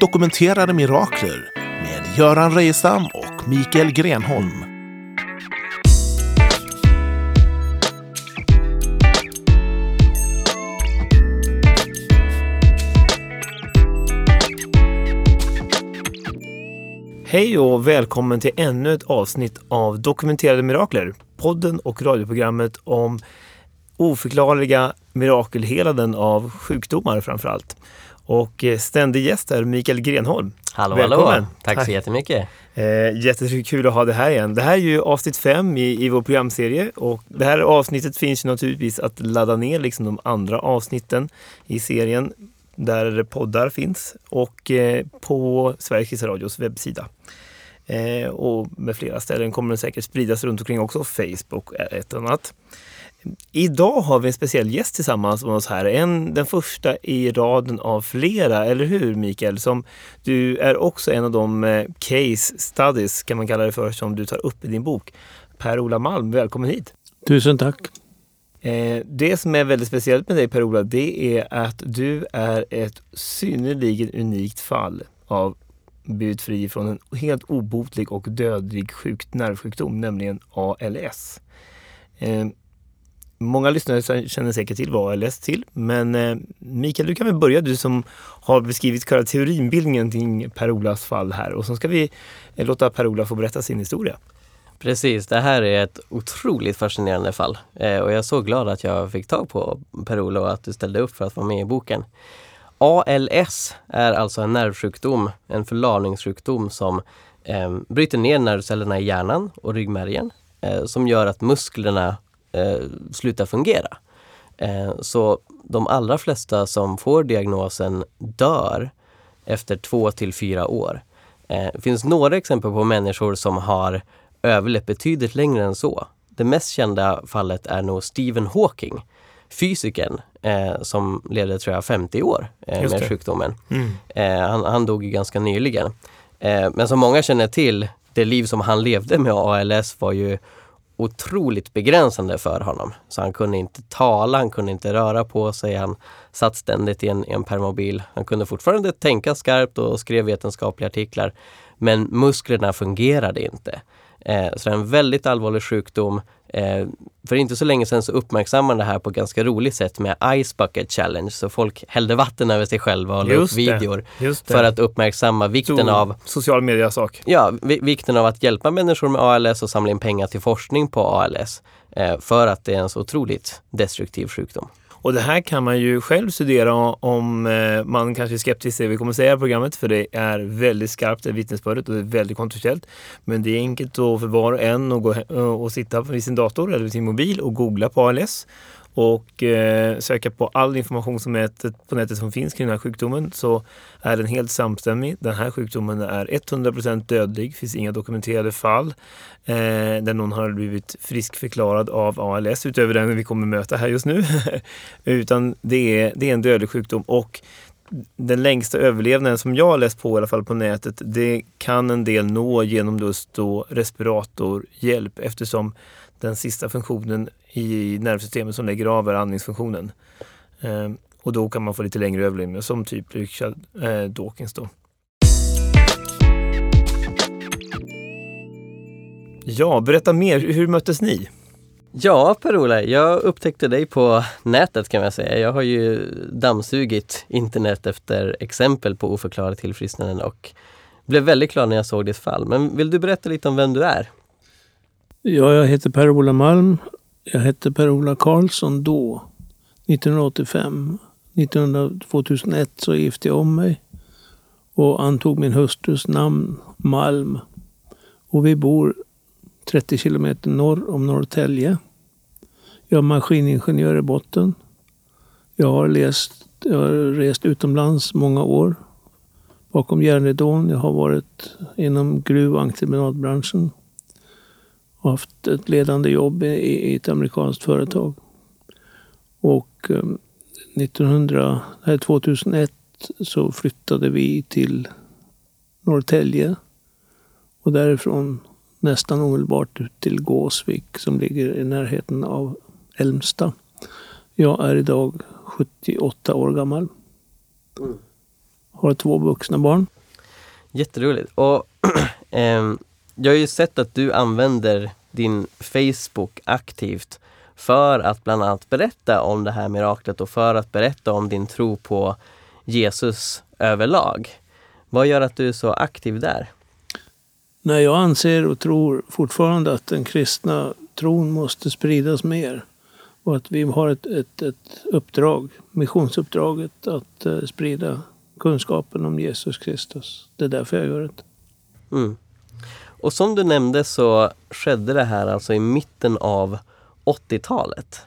Dokumenterade mirakler med Göran Reijestam och Mikael Grenholm. Hej och välkommen till ännu ett avsnitt av Dokumenterade mirakler. Podden och radioprogrammet om oförklarliga mirakelhelanden av sjukdomar framför allt. Och eh, ständig gäst är Mikael Grenholm. Hallå, Välkommen. hallå! Tack, Tack. så jättemycket. Eh, jättekul att ha det här igen. Det här är ju avsnitt fem i, i vår programserie och det här avsnittet finns ju naturligtvis att ladda ner liksom de andra avsnitten i serien där poddar finns och eh, på Sveriges Radios webbsida. Eh, och med flera ställen kommer den säkert spridas runt omkring också, Facebook är ett annat. Idag har vi en speciell gäst tillsammans med oss här. En, den första i raden av flera, eller hur Mikael? Som du är också en av de eh, case studies, kan man kalla det för, som du tar upp i din bok. Per-Ola Malm, välkommen hit! Tusen tack. Eh, det som är väldigt speciellt med dig Per-Ola, det är att du är ett synnerligen unikt fall av blivit fri från en helt obotlig och dödlig sjuk, nervsjukdom, nämligen ALS. Många lyssnare känner säkert till vad ALS till, men eh, Mikael, du kan väl börja, du som har beskrivit själva teorinbildningen kring Per-Olas fall här och så ska vi eh, låta Per-Ola få berätta sin historia. Precis, det här är ett otroligt fascinerande fall eh, och jag är så glad att jag fick tag på Per-Ola och att du ställde upp för att vara med i boken. ALS är alltså en nervsjukdom, en förlamningssjukdom som eh, bryter ner nervcellerna i hjärnan och ryggmärgen eh, som gör att musklerna eh, slutar fungera. Eh, så de allra flesta som får diagnosen dör efter två till fyra år. Eh, det finns några exempel på människor som har överlevt betydligt längre än så. Det mest kända fallet är nog Stephen Hawking, fysikern eh, som levde tror jag 50 år eh, med sjukdomen. Mm. Eh, han, han dog ju ganska nyligen. Eh, men som många känner till, det liv som han levde med ALS var ju otroligt begränsande för honom. Så han kunde inte tala, han kunde inte röra på sig, han satt ständigt i en, i en permobil. Han kunde fortfarande tänka skarpt och skrev vetenskapliga artiklar. Men musklerna fungerade inte. Eh, så det är en väldigt allvarlig sjukdom. Eh, för inte så länge sedan så uppmärksammade man det här på ett ganska roligt sätt med Ice Bucket Challenge. Så folk hällde vatten över sig själva och la upp videor för att uppmärksamma vikten av social media-sak. Ja, vi- vikten av att hjälpa människor med ALS och samla in pengar till forskning på ALS. Eh, för att det är en så otroligt destruktiv sjukdom. Och det här kan man ju själv studera om eh, man kanske är skeptisk till det vi kommer säga i programmet för det är väldigt skarpt, det vittnesbördet och det är väldigt kontroversiellt. Men det är enkelt då för var och en att gå och sitta vid sin dator eller vid sin mobil och googla på ALS och eh, söka på all information som nätet, på nätet som finns kring den här sjukdomen så är den helt samstämmig. Den här sjukdomen är 100% dödlig, finns inga dokumenterade fall eh, där någon har blivit friskförklarad av ALS utöver den vi kommer möta här just nu. Utan det är, det är en dödlig sjukdom och den längsta överlevnaden som jag har läst på i alla fall på nätet, det kan en del nå genom just då respiratorhjälp eftersom den sista funktionen i nervsystemet som lägger av är andningsfunktionen. Eh, och då kan man få lite längre överlevnad som typ Richard eh, Dawkins då. Ja, berätta mer. Hur möttes ni? Ja, Per-Ola, jag upptäckte dig på nätet kan man säga. Jag har ju dammsugit internet efter exempel på oförklarade tillfrisknanden och blev väldigt glad när jag såg ditt fall. Men vill du berätta lite om vem du är? Ja, jag heter Per-Ola Malm. Jag hette Per-Ola Karlsson då, 1985. 2001 så gifte jag om mig och antog min hustrus namn Malm. Och vi bor 30 kilometer norr om Norrtälje. Jag är maskiningenjör i botten. Jag har, läst, jag har rest utomlands många år bakom järnridån. Jag har varit inom gruv och entreprenadbranschen och haft ett ledande jobb i, i ett amerikanskt företag. Och eh, 1900, nej, 2001 så flyttade vi till Norrtälje och därifrån nästan omedelbart ut till Gåsvik som ligger i närheten av Älmsta. Jag är idag 78 år gammal. Har två vuxna barn. Jätteroligt. Och ehm, jag har ju sett att du använder din Facebook aktivt för att bland annat berätta om det här miraklet och för att berätta om din tro på Jesus överlag. Vad gör att du är så aktiv där? Nej, jag anser och tror fortfarande att den kristna tron måste spridas mer. Och att vi har ett, ett, ett uppdrag, missionsuppdraget, att eh, sprida kunskapen om Jesus Kristus. Det är därför jag gör det. Mm. Och som du nämnde så skedde det här alltså i mitten av 80-talet.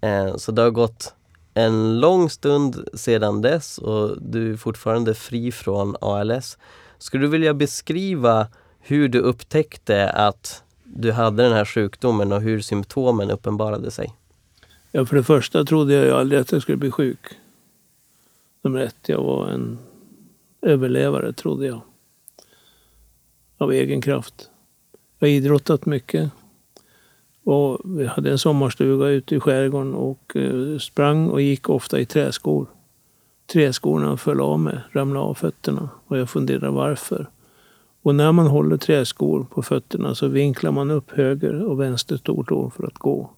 Eh, så det har gått en lång stund sedan dess och du är fortfarande fri från ALS. Skulle du vilja beskriva hur du upptäckte att du hade den här sjukdomen och hur symptomen uppenbarade sig? Ja, för det första trodde jag ju aldrig att jag skulle bli sjuk. Nummer ett, jag var en överlevare, trodde jag. Av egen kraft. Jag har idrottat mycket. Och vi hade en sommarstuga ute i skärgården och eh, sprang och gick ofta i träskor. Träskorna föll av mig, ramlade av fötterna och jag funderade varför. Och när man håller träskor på fötterna så vinklar man upp höger och vänster stortå för att gå.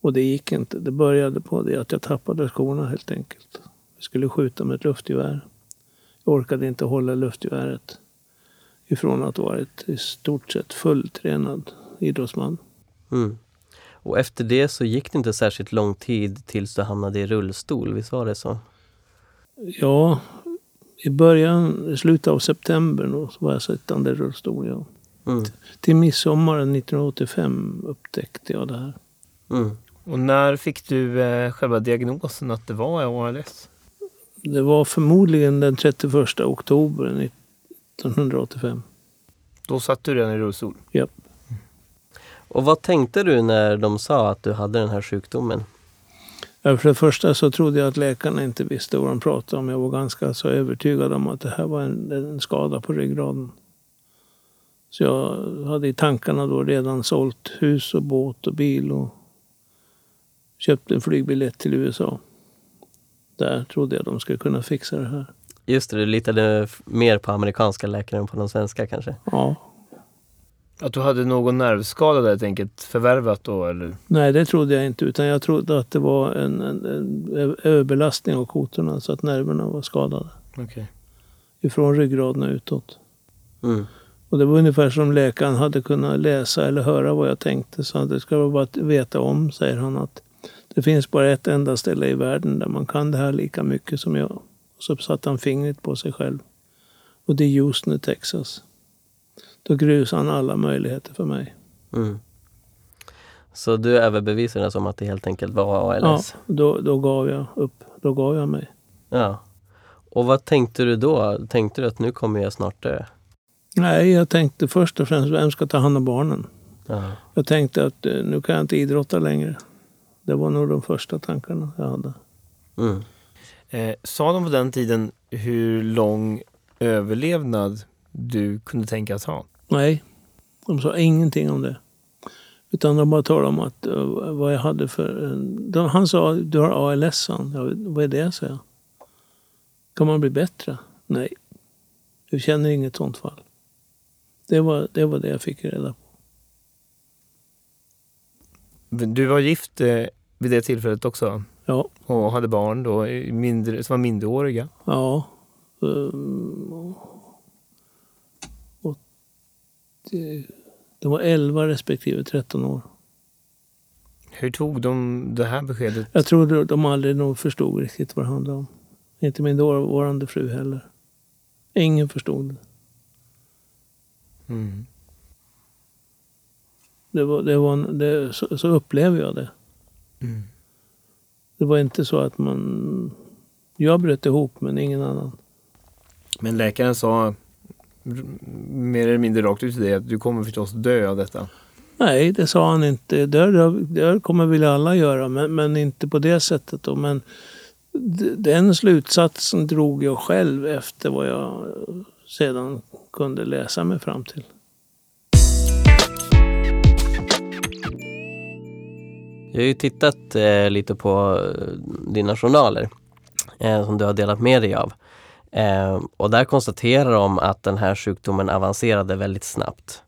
Och det gick inte. Det började på det att jag tappade skorna helt enkelt. Jag skulle skjuta med ett luftgevär. Jag orkade inte hålla luftgeväret ifrån att vara ett i stort sett fulltränad idrottsman. Mm. Och efter det så gick det inte särskilt lång tid tills du hamnade i rullstol, visst var det så? Ja, i början, i slutet av september då, så var jag sittande i rullstol. Ja. Mm. Till midsommaren 1985 upptäckte jag det här. Mm. Och när fick du eh, själva diagnosen att det var ALS? Det var förmodligen den 31 oktober 1985. Då satt du redan i rullstol? Ja. Och vad tänkte du när de sa att du hade den här sjukdomen? Ja, För det första så trodde jag att läkarna inte visste vad de pratade om. Jag var ganska så övertygad om att det här var en, en skada på ryggraden. Så jag hade i tankarna då redan sålt hus och båt och bil och köpt en flygbiljett till USA. Där trodde jag de skulle kunna fixa det här. Just det, du litade mer på amerikanska läkare än på de svenska kanske? Ja, Att du hade någon nervskada där helt enkelt förvärvat då eller? nej det trodde jag inte utan jag trodde att det var en, en, en överbelastning av kotorna så att nerverna var skadade. Okej. Ifrån ryggraden och utåt. Mm. Och det var ungefär som läkaren hade kunnat läsa eller höra vad jag tänkte. Så det ska vara bara att veta om, säger han, att det finns bara ett enda ställe i världen där man kan det här lika mycket som jag. Och så satte han fingret på sig själv. Och det är Houston, Texas. Då grusade han alla möjligheter för mig. Mm. Så du överbevisades om att det helt enkelt var Ja, ALS? då, då gav jag upp. Då gav jag mig. Ja. Och vad tänkte du då? Tänkte du att nu kommer jag snart dö? Nej, jag tänkte först och främst, vem ska ta hand om barnen? Ja. Jag tänkte att eh, nu kan jag inte idrotta längre. Det var nog de första tankarna jag hade. Mm. Eh, sa de på den tiden hur lång överlevnad du kunde tänkas ha? Nej, de sa ingenting om det. Utan de bara talade om att, eh, vad jag hade för... De, han sa, du har ALS, han. Ja, vad är det, sa jag. Kan man bli bättre? Nej, jag känner inget sånt fall. Det var, det var det jag fick reda på. Du var gift eh, vid det tillfället också Ja, och hade barn då, mindre, som var minderåriga. ja. Um, och det, de var 11 respektive 13 år. Hur tog de det här beskedet? Jag tror de aldrig nog förstod riktigt vad det handlade om. Inte min dåvarande fru heller. Ingen förstod det. Mm. det, var, det, var, en- det så, så upplever jag det. Mm. Det var inte så att man... Jag bröt ihop, men ingen annan. Men läkaren sa mer eller mindre rakt ut till dig att du kommer förstås dö av detta. Nej, det sa han inte. Det, det, det kommer väl alla göra, men, men inte på det sättet. Då. Men den slutsatsen drog jag själv efter vad jag sedan kunde läsa mig fram till. Jag har ju tittat eh, lite på eh, dina journaler eh, som du har delat med dig av. Eh, och där konstaterar de att den här sjukdomen avancerade väldigt snabbt.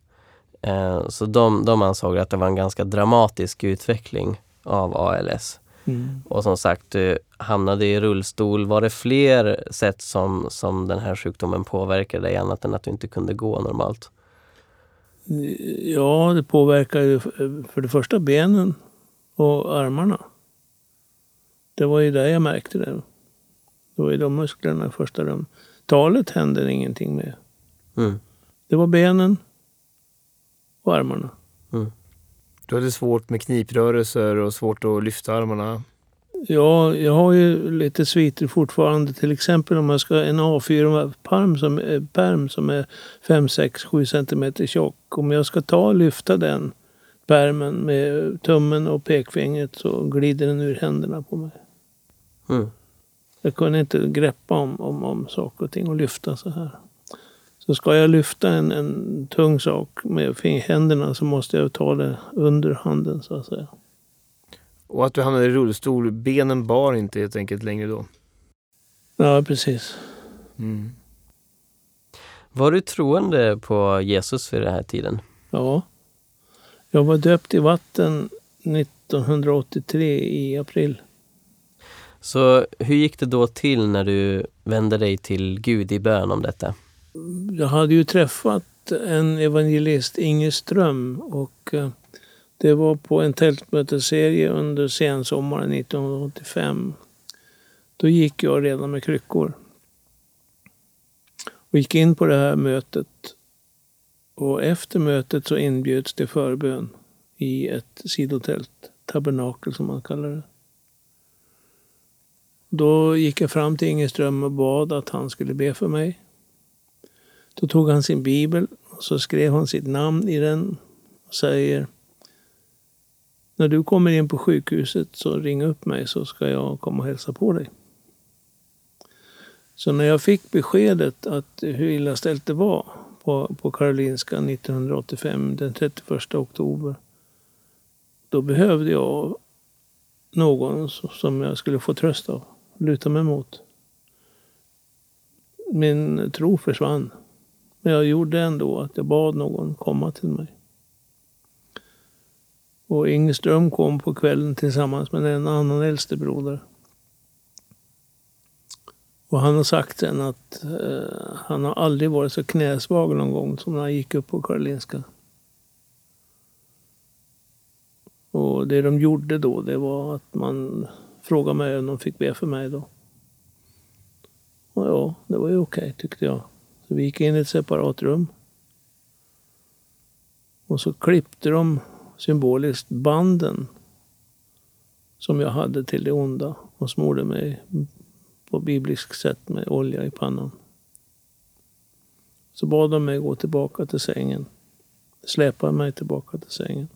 Eh, så de, de ansåg att det var en ganska dramatisk utveckling av ALS. Mm. Och som sagt, du hamnade i rullstol. Var det fler sätt som, som den här sjukdomen påverkade dig annat än att du inte kunde gå normalt? Ja, det påverkar ju för det första benen och armarna. Det var ju där jag märkte det. Det var ju de musklerna i första rum. Talet hände ingenting med. Mm. Det var benen och armarna. Du hade svårt med kniprörelser och svårt att lyfta armarna. Ja, jag har ju lite sviter fortfarande. Till exempel om jag ska en A4-pärm som, pärm som är 5, 6, 7 centimeter tjock. Om jag ska ta och lyfta den pärmen med tummen och pekfingret så glider den ur händerna på mig. Mm. Jag kunde inte greppa om, om, om saker och ting och lyfta så här. Så ska jag lyfta en, en tung sak med händerna så måste jag ta det under handen så att säga. Och att du hamnade i rullstol, benen bar inte helt enkelt längre då. Ja, precis. Mm. Var du troende på Jesus vid den här tiden? Ja. Jag var döpt i vatten 1983 i april. Så hur gick det då till när du vände dig till Gud i bön om detta? Jag hade ju träffat en evangelist, Inge Ström, och eh, det var på en tältmötesserie under sensommaren 1985. Då gick jag redan med kryckor. Och gick in på det här mötet. Och efter mötet så inbjöds till förbön i ett sidotält, tabernakel som man kallar det. Då gick jag fram till Inge Ström och bad att han skulle be för mig. Då tog han sin bibel och så skrev han sitt namn i den och säger När du kommer in på sjukhuset så ring upp mig så ska jag komma och hälsa på dig. Så när jag fick beskedet att hur illa ställt det var på, på Karolinska 1985, den 31 oktober, då behövde jag någon som jag skulle få tröst av, luta mig mot. Min tro försvann. Men jag gjorde ändå att jag bad någon komma till mig. Och Inge Ström kom på kvällen tillsammans med en annan äldstebroder. Och han har sagt sen att eh, han har aldrig varit så knäsvag någon gång som när han gick upp på Karolinska. Och det de gjorde då, det var att man frågade mig om de fick be för mig då. Och ja, det var ju okej tyckte jag. Så vi gick in i ett separat rum. Och så klippte de symboliskt banden som jag hade till det onda och smorde mig på bibliskt sätt med olja i pannan. Så bad de mig gå tillbaka till sängen. Släpa mig tillbaka till sängen.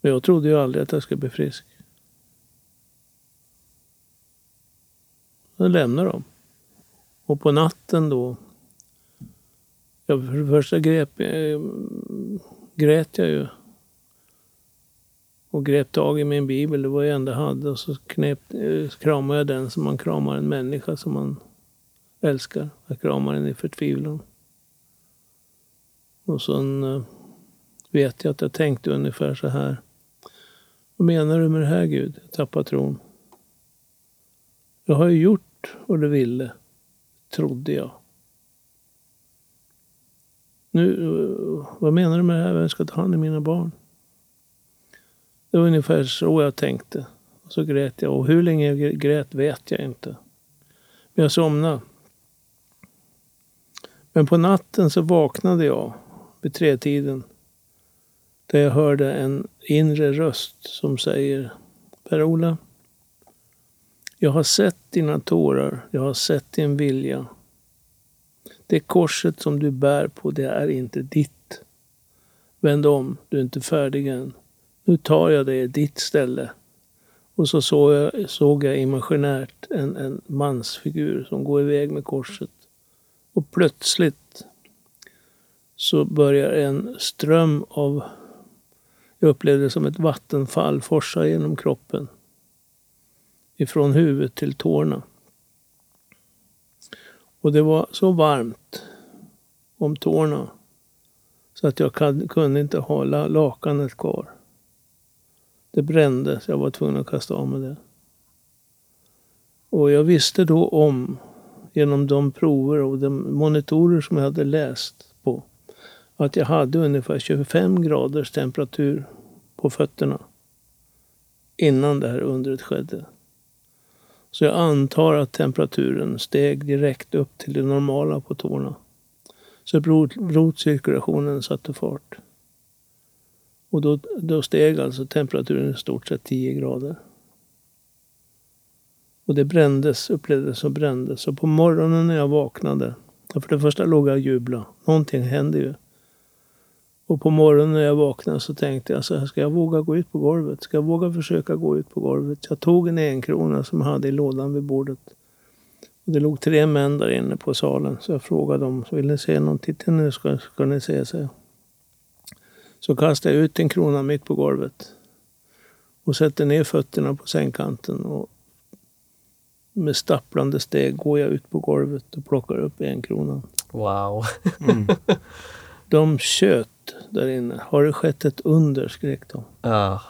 Men jag trodde ju aldrig att jag skulle bli frisk. Sen lämnade de. Och på natten då. Jag, för det första grep, eh, grät jag ju. Och grep tag i min bibel, det var det enda jag hade. Och så knep, eh, kramade jag den som man kramar en människa som man älskar. Jag kramar den i förtvivlan. Och sen eh, vet jag att jag tänkte ungefär så här. Vad menar du med det här Gud? Jag tappar tron. Jag har ju gjort vad du ville, trodde jag. Nu, eh, vad menar du med det här? Vem ska ta hand om mina barn? Det var ungefär så jag tänkte. Och så grät jag. Och hur länge jag grät vet jag inte. Men jag somnade. Men på natten så vaknade jag vid tretiden. Där jag hörde en inre röst som säger Per-Ola, jag har sett dina tårar, jag har sett din vilja. Det korset som du bär på, det är inte ditt. Vänd om, du är inte färdig än. Nu tar jag dig i ditt ställe. Och så såg jag, såg jag imaginärt en, en mansfigur som går iväg med korset. Och plötsligt så börjar en ström av, jag upplevde det som ett vattenfall, forsa genom kroppen. Ifrån huvudet till tårna. Och det var så varmt om tårna så att jag kunde inte hålla lakanet kvar. Det brände så jag var tvungen att kasta av mig det. Och jag visste då om, genom de prover och de monitorer som jag hade läst på, att jag hade ungefär 25 graders temperatur på fötterna innan det här undret skedde. Så jag antar att temperaturen steg direkt upp till det normala på tårna. Så blodcirkulationen satte fart. Och då, då steg alltså temperaturen i stort sett 10 grader. Och det brändes, upplevdes och brändes. Och på morgonen när jag vaknade, för det första låg jag och jublade. Någonting hände ju. Och på morgonen när jag vaknade så tänkte jag så här, ska jag våga gå ut på golvet? Ska jag våga försöka gå ut på golvet? Jag tog en enkrona som jag hade i lådan vid bordet. Och det låg tre män där inne på salen. Så jag frågade dem, vill ni se någon? Titta nu ska, ska ni se, så. Så kastade jag ut en krona mitt på golvet. Och sätter ner fötterna på sängkanten. Och med stapplande steg går jag ut på golvet och plockar upp en kronan. Wow. Mm. De tjöt där inne. Har det skett ett under? skrek de. Ja.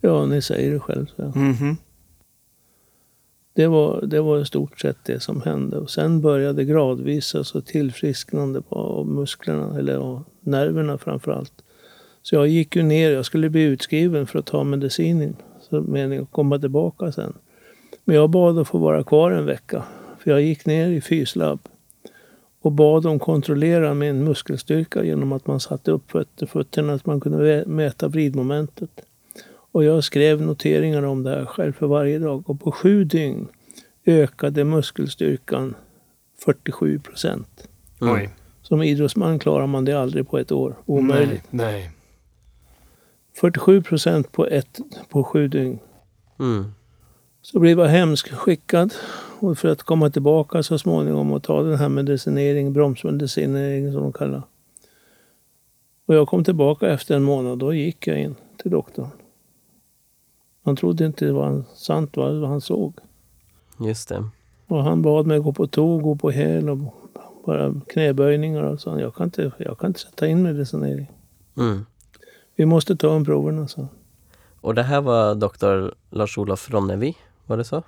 Ja, ni säger det själv. Så. Mhm. Det, var, det var i stort sett det som hände. Och sen började gradvis alltså tillfrisknande på av musklerna, eller av nerverna framför allt. Så jag gick ju ner, jag skulle bli utskriven för att ta medicinen. Så meningen att komma tillbaka sen. Men jag bad att få vara kvar en vecka. För jag gick ner i fyslabb och bad dem kontrollera min muskelstyrka genom att man satte upp fötter, fötterna, att man kunde mäta vridmomentet. Och jag skrev noteringar om det här själv för varje dag. Och på sju dygn ökade muskelstyrkan 47 procent. Som idrottsman klarar man det aldrig på ett år. Omöjligt. Nej. Nej. 47 procent på, ett, på sju dygn. Mm. Så blev jag hemskickad och för att komma tillbaka så småningom och ta den här medicinering, bromsmedicinering som de kallar. Och jag kom tillbaka efter en månad. Då gick jag in till doktorn. Han trodde inte det var sant vad vad han såg. Just det. Och han bad mig gå på tå, gå på häl och bara knäböjningar och så. Jag kan inte, jag kan inte sätta in medicinering. Mm. Vi måste ta en proverna, så. Och det här var doktor Lars-Olof Ronnevi, var det så?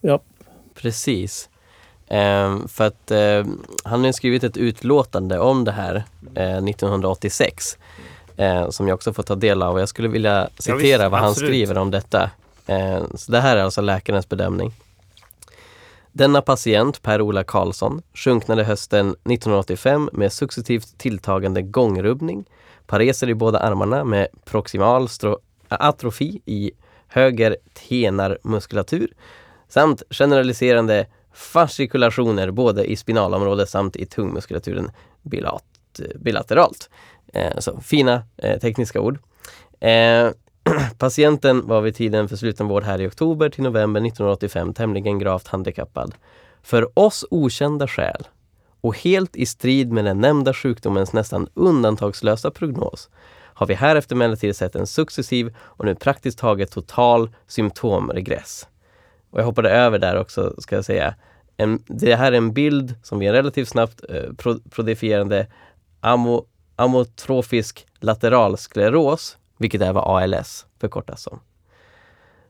Ja. Precis. Ehm, för att eh, han har skrivit ett utlåtande om det här eh, 1986 eh, som jag också får ta del av jag skulle vilja citera visst, vad han absolut. skriver om detta. Eh, så det här är alltså läkarens bedömning. Denna patient, Per-Ola Karlsson, sjunknade hösten 1985 med successivt tilltagande gångrubbning, pareser i båda armarna med proximal atrofi i höger tenarmuskulatur samt generaliserande fascikulationer både i spinalområdet samt i tungmuskulaturen bilat, bilateralt. Eh, så fina eh, tekniska ord. Eh, patienten var vid tiden för slutenvård här i oktober till november 1985 tämligen gravt handikappad. För oss okända skäl och helt i strid med den nämnda sjukdomens nästan undantagslösa prognos har vi härefter emellertid sett en successiv och nu praktiskt taget total symptomregress. Och jag hoppade över där också, ska jag säga. En, det här är en bild som är relativt snabbt eh, pro, prodifierande amo, amotrofisk lateralskleros, vilket är vad ALS förkortas som.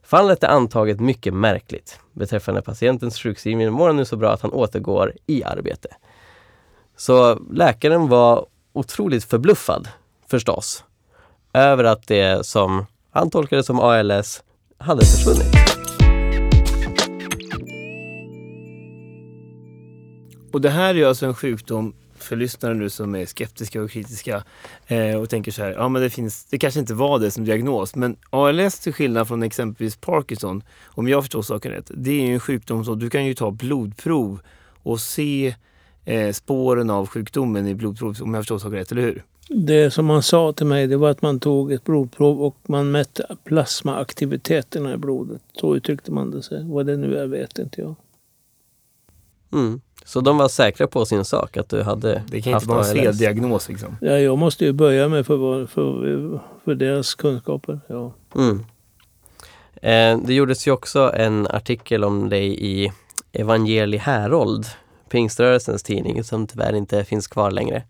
Fallet är antaget mycket märkligt. Beträffande patientens sjukskrivning mår han nu så bra att han återgår i arbete. Så läkaren var otroligt förbluffad, förstås, över att det som han tolkade som ALS hade försvunnit. Och det här är alltså en sjukdom för lyssnare nu som är skeptiska och kritiska eh, och tänker så här, ja men det finns, det kanske inte var det som diagnos, men ALS till skillnad från exempelvis Parkinson, om jag förstår saken rätt, det är ju en sjukdom som du kan ju ta blodprov och se eh, spåren av sjukdomen i blodprov, om jag förstår saken rätt, eller hur? Det som man sa till mig det var att man tog ett blodprov och man mätte plasmaaktiviteterna i blodet. Så uttryckte man det sig. Vad det nu är vet inte jag. Mm. Så de var säkra på sin sak, att du hade Det kan haft inte vara en feldiagnos liksom. Ja, jag måste ju böja mig för, för, för deras kunskaper. Ja. Mm. Eh, det gjordes ju också en artikel om dig i Evangelie Härold pingströrelsens tidning som tyvärr inte finns kvar längre.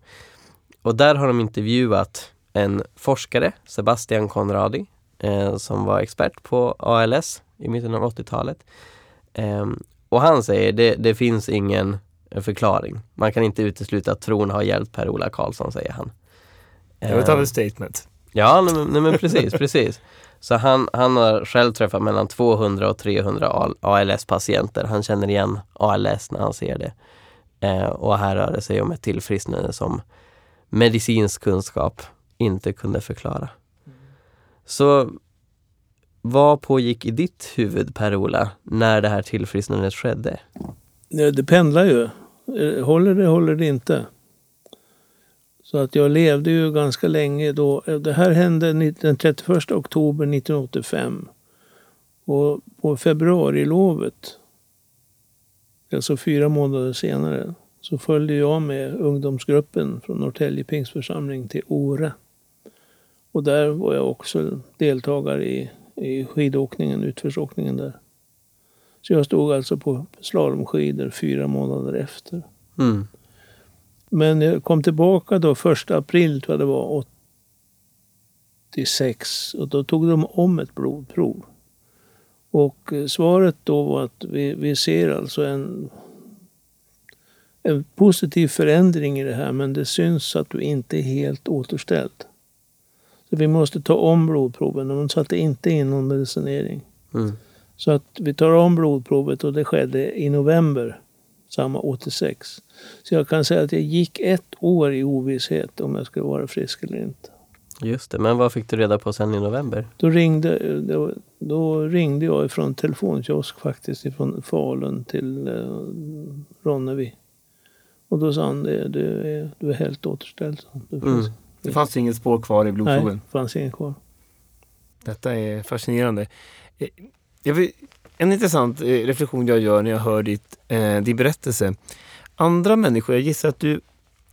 Och där har de intervjuat en forskare, Sebastian Conradi, eh, som var expert på ALS i mitten av 80-talet. Eh, och han säger det, det finns ingen förklaring. Man kan inte utesluta att tron har hjälpt Per-Ola Karlsson, säger han. Det var ett annat statement. Ja, nej, nej, men precis, precis. Så han, han har själv träffat mellan 200 och 300 ALS-patienter. Han känner igen ALS när han ser det. Eh, och här rör det sig om ett tillfrisknande som medicinsk kunskap inte kunde förklara. Så vad pågick i ditt huvud Per-Ola när det här tillfrisknandet skedde? Det pendlar ju. Eh, håller det, håller det inte. Så att jag levde ju ganska länge då. Det här hände den 31 oktober 1985. Och på februarilovet, alltså fyra månader senare, så följde jag med ungdomsgruppen från Norrtälje Pingstförsamling till Ore. Och där var jag också deltagare i, i skidåkningen, utförsåkningen där. Så jag stod alltså på slalomskidor fyra månader efter. Mm. Men jag kom tillbaka då första april, tror jag det var, 86. Och då tog de om ett blodprov. Och eh, svaret då var att vi, vi ser alltså en, en positiv förändring i det här, men det syns att du inte är helt återställd. Så vi måste ta om blodproven. De satte inte in någon medicinering. Mm. Så att vi tar om blodprovet och det skedde i november samma 86. Så jag kan säga att jag gick ett år i ovisshet om jag skulle vara frisk eller inte. Just det, men vad fick du reda på sen i november? Då ringde, då, då ringde jag ifrån telefonkiosk faktiskt, ifrån Falun till eh, Ronneby. Och då sa han, det, du, är, du är helt återställd. är Mm. Det fanns inget spår kvar i blodproven. Nej, fanns inget kvar. Detta är fascinerande. Eh, Jag vill, en intressant eh, reflektion jag gör när jag hör ditt, eh, din berättelse. Andra människor, jag gissar att du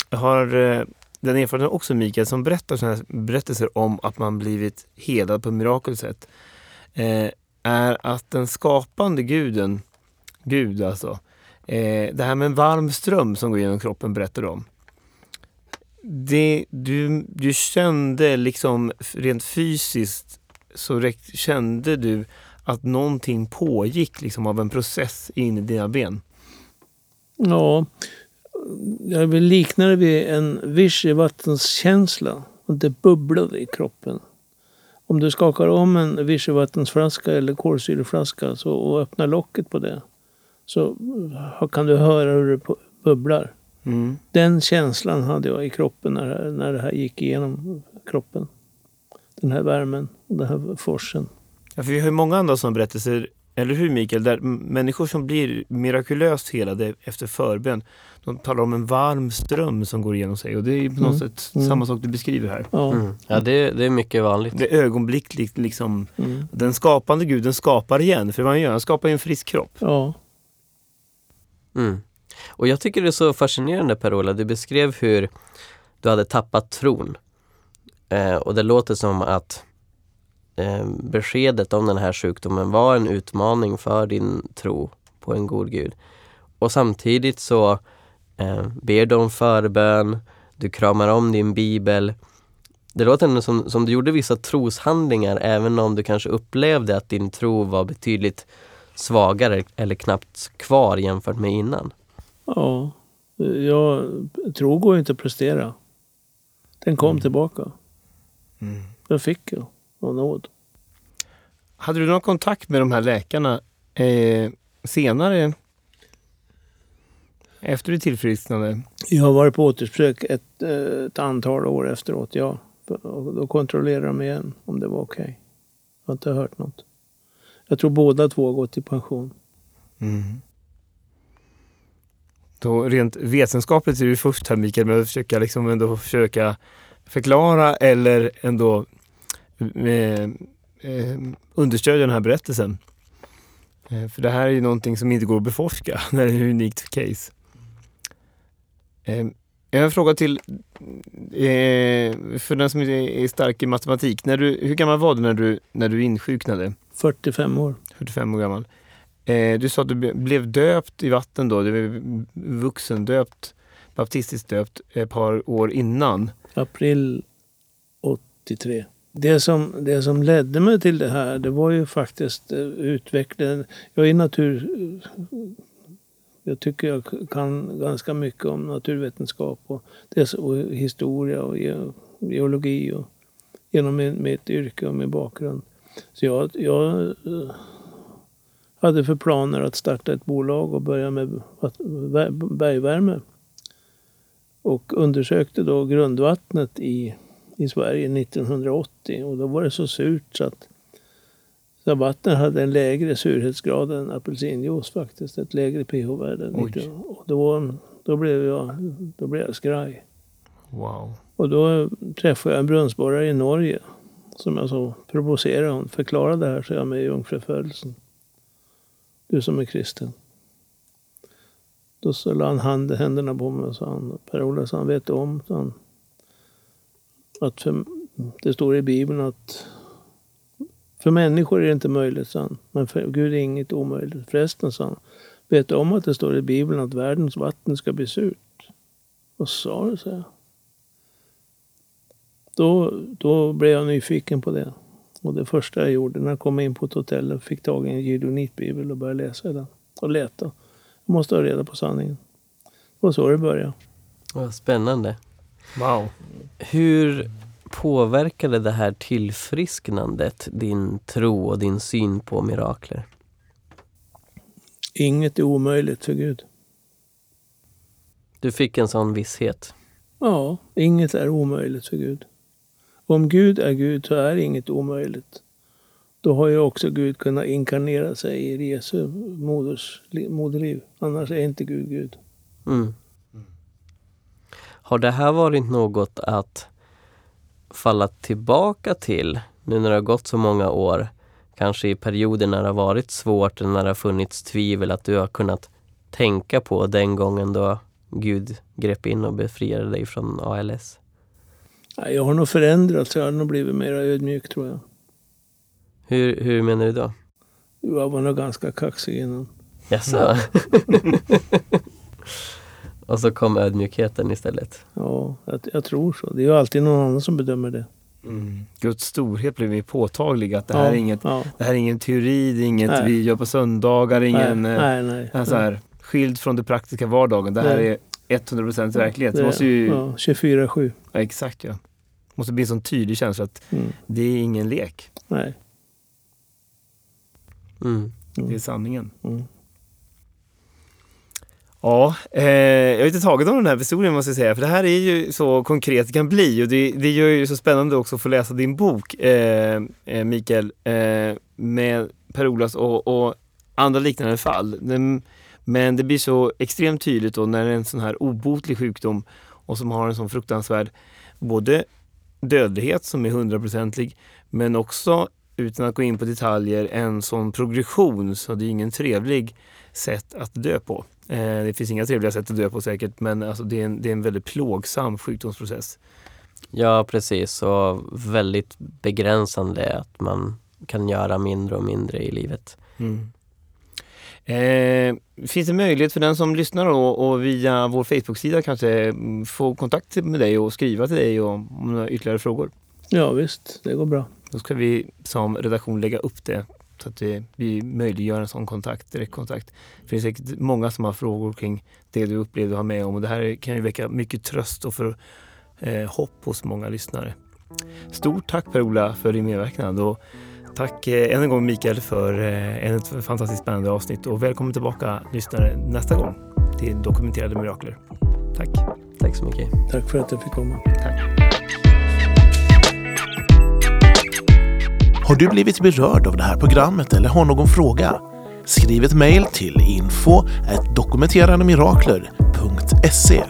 har eh, den erfarenheten också Mikael, som berättar sådana här berättelser om att man blivit helad på mirakelsätt. Eh, är att den skapande guden, Gud alltså, eh, det här med en varm ström som går genom kroppen berättar du om. Det, du, du kände liksom rent fysiskt så räck- kände du att någonting pågick liksom av en process in i dina ben. Ja, jag vill likna det vid en vichyvattenskänsla. Det bubblade i kroppen. Om du skakar om en vichyvattensflaska eller kolsyreflaska så, och öppnar locket på det så kan du höra hur det bubblar. Mm. Den känslan hade jag i kroppen när, när det här gick igenom kroppen. Den här värmen och den här forsen. Ja, för vi har ju många andra sådana berättelser, eller hur Mikael, där människor som blir mirakulöst helade efter förbön, de talar om en varm ström som går igenom sig och det är på något Mm. sätt Mm. samma sak du beskriver här. Ja. Mm. Ja, det, det är mycket vanligt. Det är ögonblickligt liksom, Mm. den skapande guden skapar igen, för vad han gör, han skapar ju en frisk kropp. ja. Mm. Och jag tycker det är så fascinerande Per-Ola, du beskrev hur du hade tappat tron. Eh, och det låter som att beskedet om den här sjukdomen var en utmaning för din tro på en god gud. Och samtidigt så eh, ber du om förbön, du kramar om din bibel. Det låter ändå som, som du gjorde vissa troshandlingar även om du kanske upplevde att din tro var betydligt svagare eller knappt kvar jämfört med innan. Ja, jag tror går inte att prestera. Den kom Mm. tillbaka. Mm. Den fick jag av nåd. Hade du någon kontakt med de här läkarna eh, senare? Efter ditt tillfrisknande? Jag har varit på återbesök ett, eh, ett antal år efteråt, ja. Och då kontrollerade de igen om det var okej. Jag har inte hört något. Jag tror båda två har gått i pension. Mm. Då rent vetenskapligt är du först här Mikael med att försöka, liksom ändå försöka förklara eller ändå eh, eh, understödja den här berättelsen. Eh, för det här är ju någonting som inte går att beforska när det är ett unikt case. Eh, jag har en fråga till, för den som är stark i matematik. När du, hur gammal var du när du, när du insjuknade? 45 år. 45 år gammal. Du sa att du blev döpt i vatten då, du blev vuxen döpt, baptistiskt döpt ett par år innan. April 83. Det som, det som ledde mig till det här, det var ju faktiskt eh, utvecklingen. Jag är natur... Jag tycker jag kan ganska mycket om naturvetenskap och, och historia och geologi och, genom min, mitt yrke och min bakgrund. Så jag, jag eh, hade för planer att starta ett bolag och börja med bergvärme. Och undersökte då grundvattnet i, i Sverige 1980 och då var det så surt så att, så att vattnet hade en lägre surhetsgrad än apelsinjuice faktiskt, ett lägre pH-värde. Och då, då, blev jag, då blev jag skraj. Wow. Och då träffade jag en brunnsborrare i Norge som jag så provocerade hon. Förklara det här, så jag med i jungfrufödelsen. Du som är kristen. Då så la han händerna på mig och sa han, Per-Ola, vet du om sa han, att för, det står i Bibeln att för människor är det inte möjligt, sa men för Gud är inget omöjligt. Förresten, sa han, vet du om att det står i Bibeln att världens vatten ska bli surt? Vad sa du, sa jag. Då, då blev jag nyfiken på det. Och det första jag gjorde när jag kom in på ett hotell och fick tag i en gideonitbibel och började läsa i den. Och leta. Jag måste ha reda på sanningen. Det var så det började. Vad spännande. Wow. Hur påverkade det här tillfrisknandet din tro och din syn på mirakler? Inget är omöjligt för Gud. Du fick en sån visshet. Ja, inget är omöjligt för Gud. Om Gud är Gud så är inget omöjligt. Då har ju också Gud kunnat inkarnera sig i Jesu moders, moderliv. Annars är inte Gud Gud. Mm. Har det här varit något att falla tillbaka till nu när det har gått så många år? Kanske i perioder när det har varit svårt eller när det har funnits tvivel att du har kunnat tänka på den gången då Gud grep in och befriade dig från ALS? Jag har nog förändrats. Jag har nog blivit mer ödmjuk tror jag. Hur, hur menar du då? Jag var nog ganska kaxig innan. Jaså? och så kom ödmjukheten istället. Ja, jag, jag tror så. Det är ju alltid någon annan som bedömer det. Mm. Guds storhet blev ju påtaglig. Att det här, ja, är inget, ja. det här är ingen teori, det är inget Nej. vi gör på söndagar, ingen nej, eh, nej, nej. alltså här, skild från det praktiska vardagen. Det här Nej. är 100% verklighet. Det Det- måste ju, ja, 24-7. ja, exakt ja. måste bli en sån tydlig känsla att Mm. det är ingen lek. Nej. Mm. Det är sanningen. Mm. Ja, eh, jag är inte tagit av den här historien måste jag säga, för det här är ju så konkret det kan bli och det, det gör ju så spännande också att få läsa din bok, eh, eh, Mikael, eh, med Per-Olas och, och andra liknande fall. Den, men det blir så extremt tydligt då när det är en sån här obotlig sjukdom och som har en sån fruktansvärd både dödlighet som är hundraprocentig men också utan att gå in på detaljer en sån progression så det är ingen trevlig sätt att dö på. Eh, det finns inga trevliga sätt att dö på säkert men alltså det, är en, det är en väldigt plågsam sjukdomsprocess. Ja, precis. Och väldigt begränsande att man kan göra mindre och mindre i livet. Mm. Eh, finns det möjlighet för den som lyssnar och, och via vår Facebook-sida kanske mm, få kontakt med dig och skriva till dig och, om några ytterligare frågor? Ja visst, det går bra. Då ska vi som redaktion lägga upp det så att det, vi möjliggör en sån kontakt, direktkontakt. Det finns säkert många som har frågor kring det du upplevde och har med om och det här kan ju väcka mycket tröst och för, eh, hopp hos många lyssnare. Stort tack Per-Ola för din medverkan och tack eh, än en gång Mikael för eh, en ett fantastiskt spännande avsnitt och välkommen tillbaka lyssnare nästa gång till Dokumenterade Mirakler. Tack! Tack så mycket. Tack för att jag fick komma. Har du blivit berörd av det här programmet eller har någon fråga? Skriv ett mejl till info dokumenterandemirakler.se